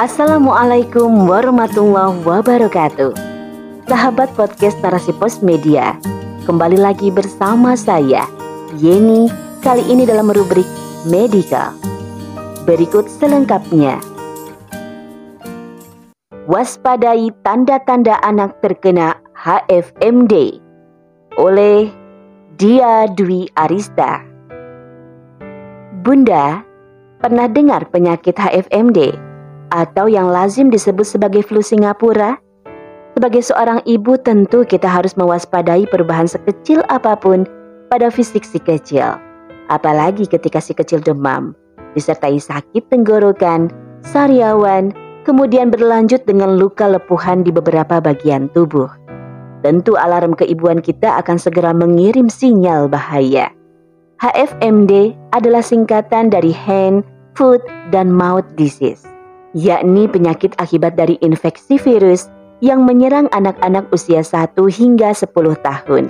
Assalamualaikum warahmatullahi wabarakatuh. Sahabat podcast Narasi Pos Media, kembali lagi bersama saya, Yeni, kali ini dalam rubrik Medical. Berikut selengkapnya. Waspadai tanda-tanda anak terkena HFMD oleh Dia Dwi Arista. Bunda, pernah dengar penyakit HFMD? Atau yang lazim disebut sebagai flu Singapura? Sebagai seorang ibu tentu kita harus mewaspadai perubahan sekecil apa pun pada fisik si kecil. Apalagi ketika si kecil demam, disertai sakit tenggorokan, sariawan, kemudian berlanjut dengan luka lepuhan di beberapa bagian tubuh. Tentu alarm keibuan kita akan segera mengirim sinyal bahaya. HFMD adalah singkatan dari hand, foot, dan mouth disease yakni penyakit akibat dari infeksi virus yang menyerang anak-anak usia 1 hingga 10 tahun.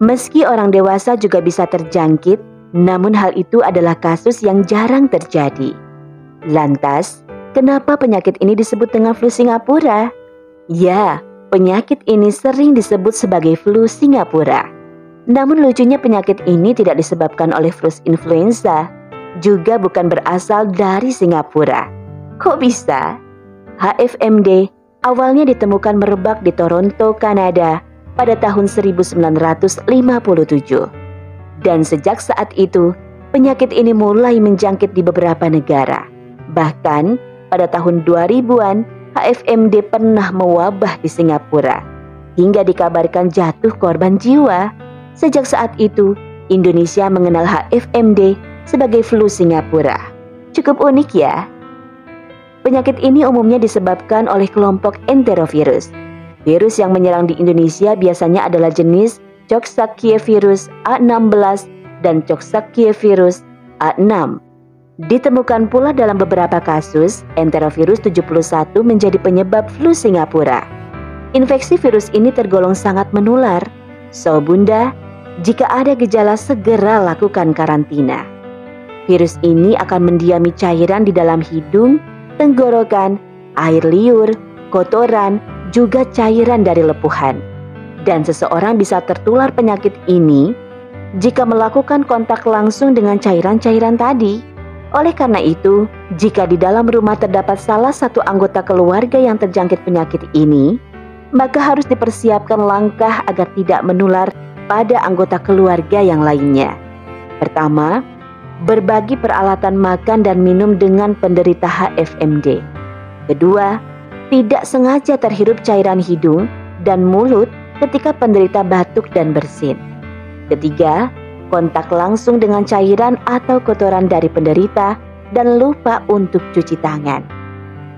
Meski orang dewasa juga bisa terjangkit, namun hal itu adalah kasus yang jarang terjadi. Lantas, kenapa penyakit ini disebut dengan flu Singapura? Ya, penyakit ini sering disebut sebagai flu Singapura. Namun lucunya penyakit ini tidak disebabkan oleh flu influenza, juga bukan berasal dari Singapura. Kok bisa? HFMD awalnya ditemukan merebak di Toronto, Kanada pada tahun 1957. Dan sejak saat itu, penyakit ini mulai menjangkit di beberapa negara. Bahkan pada tahun 2000-an, HFMD pernah mewabah di Singapura hingga dikabarkan jatuh korban jiwa. Sejak saat itu, Indonesia mengenal HFMD sebagai flu Singapura. Cukup unik ya. Penyakit ini umumnya disebabkan oleh kelompok enterovirus. Virus yang menyerang di Indonesia biasanya adalah jenis Coxsackie-virus A16 dan Coxsackie-virus A6. Ditemukan pula dalam beberapa kasus, enterovirus 71 menjadi penyebab flu Singapura. Infeksi virus ini tergolong sangat menular. So bunda, jika ada gejala segera lakukan karantina. Virus ini akan mendiami cairan di dalam hidung, tenggorokan, air liur, kotoran, juga cairan dari lepuhan. Dan seseorang bisa tertular penyakit ini jika melakukan kontak langsung dengan cairan-cairan tadi. Oleh karena itu, jika di dalam rumah terdapat salah satu anggota keluarga yang terjangkit penyakit ini, maka harus dipersiapkan langkah agar tidak menular pada anggota keluarga yang lainnya. Pertama, berbagi peralatan makan dan minum dengan penderita HFMD. Kedua, tidak sengaja terhirup cairan hidung dan mulut ketika penderita batuk dan bersin. Ketiga, kontak langsung dengan cairan atau kotoran dari penderita dan lupa untuk cuci tangan.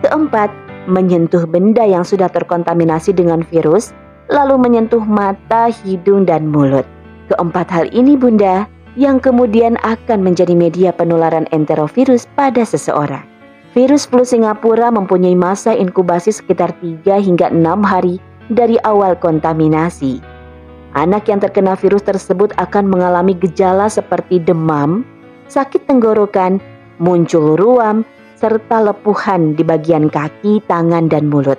Keempat, menyentuh benda yang sudah terkontaminasi dengan virus, lalu menyentuh mata, hidung, dan mulut. Keempat hal ini, Bunda, yang kemudian akan menjadi media penularan enterovirus pada seseorang. Virus flu Singapura mempunyai masa inkubasi sekitar 3 hingga 6 hari dari awal kontaminasi. Anak yang terkena virus tersebut akan mengalami gejala seperti demam, sakit tenggorokan, muncul ruam, serta lepuhan di bagian kaki, tangan, dan mulut.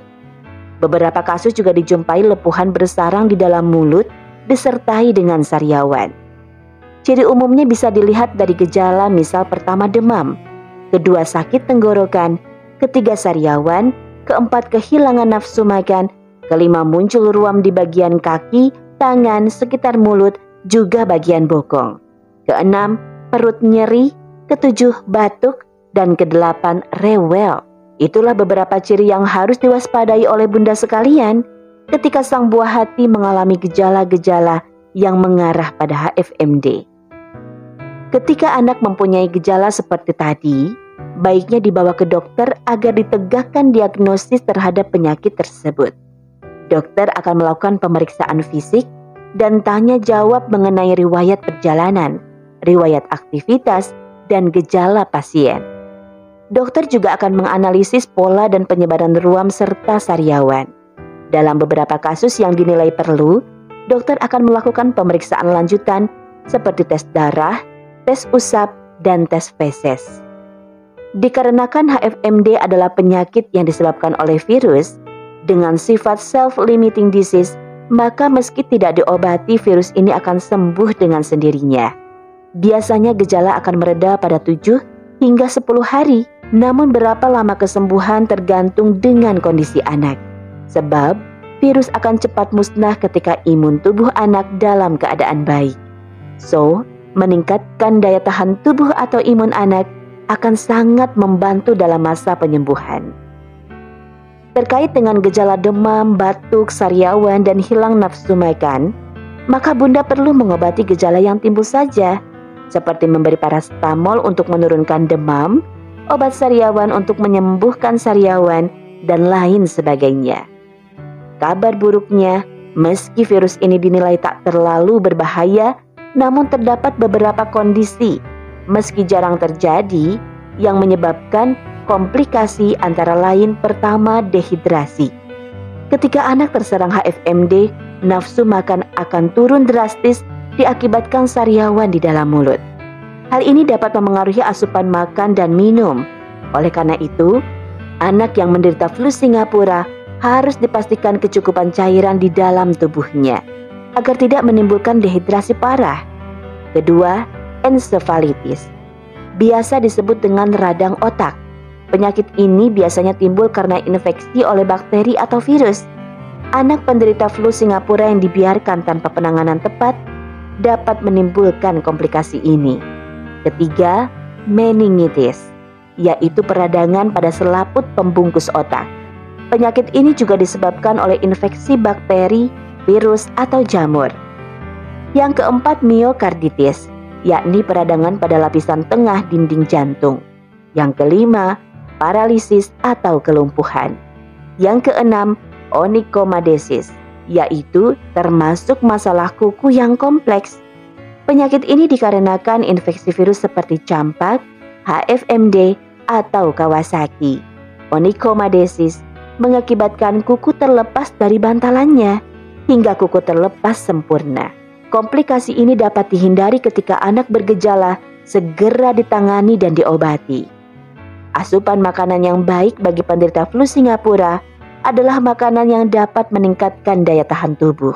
Beberapa kasus juga dijumpai lepuhan bersarang di dalam mulut disertai dengan sariawan. Ciri umumnya bisa dilihat dari gejala misal pertama demam, kedua sakit tenggorokan, ketiga sariawan, keempat kehilangan nafsu makan, kelima muncul ruam di bagian kaki, tangan, sekitar mulut, juga bagian bokong. Keenam, perut nyeri, ketujuh batuk, dan kedelapan rewel. Itulah beberapa ciri yang harus diwaspadai oleh bunda sekalian ketika sang buah hati mengalami gejala-gejala yang mengarah pada HFMD. Ketika anak mempunyai gejala seperti tadi, baiknya dibawa ke dokter agar ditegakkan diagnosis terhadap penyakit tersebut. Dokter akan melakukan pemeriksaan fisik dan tanya jawab mengenai riwayat perjalanan, riwayat aktivitas, dan gejala pasien. Dokter juga akan menganalisis pola dan penyebaran ruam serta sariawan. Dalam beberapa kasus yang dinilai perlu, dokter akan melakukan pemeriksaan lanjutan seperti tes darah, tes usap, dan tes feses. Dikarenakan HFMD adalah penyakit yang disebabkan oleh virus dengan sifat self-limiting disease, maka meski tidak diobati virus ini akan sembuh dengan sendirinya. Biasanya gejala akan mereda pada 7 hingga 10 hari, namun berapa lama kesembuhan tergantung dengan kondisi anak. Sebab virus akan cepat musnah ketika imun tubuh anak dalam keadaan baik. So, meningkatkan daya tahan tubuh atau imun anak akan sangat membantu dalam masa penyembuhan. Terkait dengan gejala demam, batuk, sariawan, dan hilang nafsu makan, maka bunda perlu mengobati gejala yang timbul saja, seperti memberi parastamol untuk menurunkan demam, obat sariawan untuk menyembuhkan sariawan, dan lain sebagainya. Kabar buruknya, meski virus ini dinilai tak terlalu berbahaya, namun terdapat beberapa kondisi meski jarang terjadi, yang menyebabkan komplikasi antara lain pertama dehidrasi. Ketika anak terserang HFMD, nafsu makan akan turun drastis diakibatkan sariawan di dalam mulut. Hal ini dapat memengaruhi asupan makan dan minum. Oleh karena itu, anak yang menderita flu Singapura harus dipastikan kecukupan cairan di dalam tubuhnya agar tidak menimbulkan dehidrasi parah. Kedua, encephalitis. Biasa disebut dengan radang otak. Penyakit ini biasanya timbul karena infeksi oleh bakteri atau virus. Anak penderita flu Singapura yang dibiarkan tanpa penanganan tepat dapat menimbulkan komplikasi ini. Ketiga, meningitis, yaitu peradangan pada selaput pembungkus otak. Penyakit ini juga disebabkan oleh infeksi bakteri, virus, atau jamur. Yang keempat, miokarditis, yakni peradangan pada lapisan tengah dinding jantung. Yang kelima, paralisis atau kelumpuhan. Yang keenam, onychomadesis, yaitu termasuk masalah kuku yang kompleks. Penyakit ini dikarenakan infeksi virus seperti campak, HFMD, atau Kawasaki. Onychomadesis mengakibatkan kuku terlepas dari bantalannya hingga kuku terlepas sempurna. Komplikasi ini dapat dihindari ketika anak bergejala segera ditangani dan diobati. Asupan makanan yang baik bagi penderita flu Singapura adalah makanan yang dapat meningkatkan daya tahan tubuh,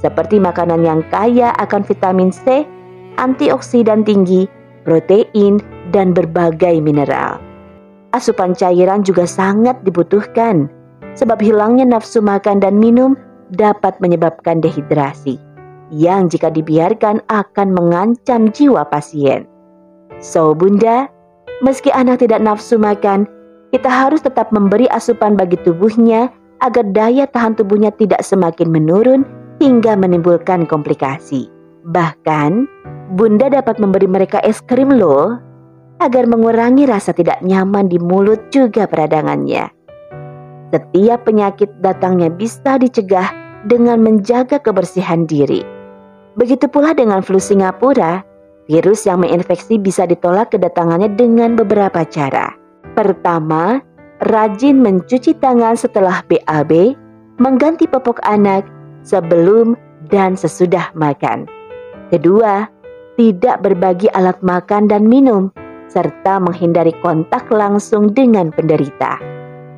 seperti makanan yang kaya akan vitamin C, antioksidan tinggi, protein, dan berbagai mineral. Asupan cairan juga sangat dibutuhkan, sebab hilangnya nafsu makan dan minum dapat menyebabkan dehidrasi yang jika dibiarkan akan mengancam jiwa pasien. So, Bunda, meski anak tidak nafsu makan, kita harus tetap memberi asupan bagi tubuhnya agar daya tahan tubuhnya tidak semakin menurun hingga menimbulkan komplikasi. Bahkan, Bunda dapat memberi mereka es krim loh, agar mengurangi rasa tidak nyaman di mulut juga peradangannya. Setiap penyakit datangnya bisa dicegah dengan menjaga kebersihan diri. Begitu pula dengan flu Singapura, virus yang menginfeksi bisa ditolak kedatangannya dengan beberapa cara. Pertama, rajin mencuci tangan setelah BAB, mengganti popok anak sebelum dan sesudah makan. Kedua, tidak berbagi alat makan dan minum, serta menghindari kontak langsung dengan penderita.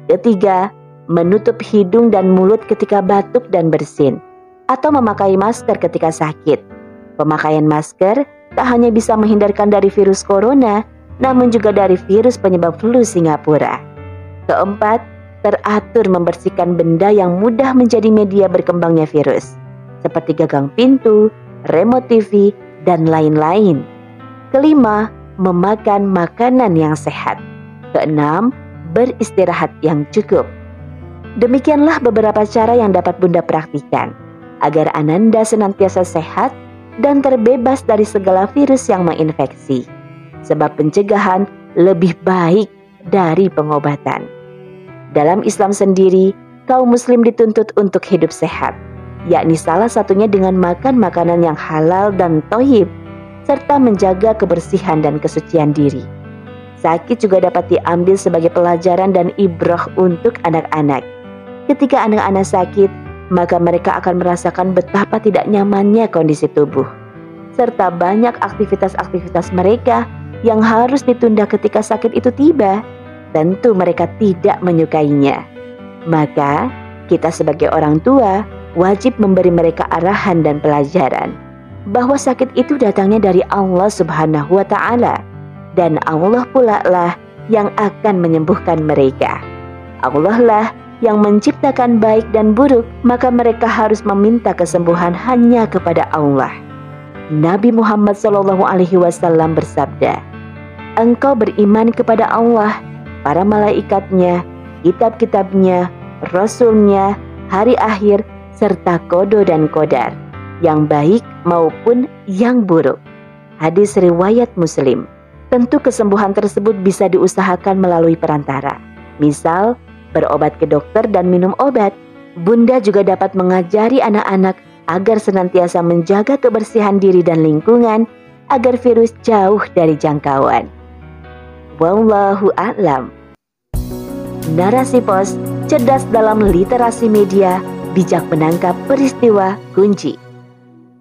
Ketiga, menutup hidung dan mulut ketika batuk dan bersin atau memakai masker ketika sakit. Pemakaian masker tak hanya bisa menghindarkan dari virus corona, namun juga dari virus penyebab flu Singapura. Keempat, teratur membersihkan benda yang mudah menjadi media berkembangnya virus, seperti gagang pintu, remote TV, dan lain-lain. Kelima, memakan makanan yang sehat. Keenam, beristirahat yang cukup. Demikianlah beberapa cara yang dapat Bunda praktikan agar Ananda senantiasa sehat dan terbebas dari segala virus yang menginfeksi. Sebab pencegahan lebih baik dari pengobatan. Dalam Islam sendiri, kaum muslim dituntut untuk hidup sehat, yakni salah satunya dengan makan makanan yang halal dan tohib, serta menjaga kebersihan dan kesucian diri. Sakit juga dapat diambil sebagai pelajaran dan ibrah untuk anak-anak. Ketika anak-anak sakit, maka mereka akan merasakan betapa tidak nyamannya kondisi tubuh, serta banyak aktivitas-aktivitas mereka yang harus ditunda ketika sakit itu tiba, tentu mereka tidak menyukainya. Maka, kita sebagai orang tua wajib memberi mereka arahan dan pelajaran bahwa sakit itu datangnya dari Allah Subhanahu wa taala dan Allah pula lah yang akan menyembuhkan mereka. Allah lah yang menciptakan baik dan buruk, maka mereka harus meminta kesembuhan hanya kepada Allah. Nabi Muhammad SAW bersabda, Engkau beriman kepada Allah, para malaikatnya, kitab-kitabnya, rasulnya, hari akhir, serta kodo dan kodar, yang baik maupun yang buruk. Hadis riwayat Muslim. Tentu kesembuhan tersebut bisa diusahakan melalui perantara. Misal, berobat ke dokter dan minum obat. Bunda juga dapat mengajari anak-anak agar senantiasa menjaga kebersihan diri dan lingkungan agar virus jauh dari jangkauan. Wallahu a'lam. Narasi pos cerdas dalam literasi media, bijak menangkap peristiwa kunci.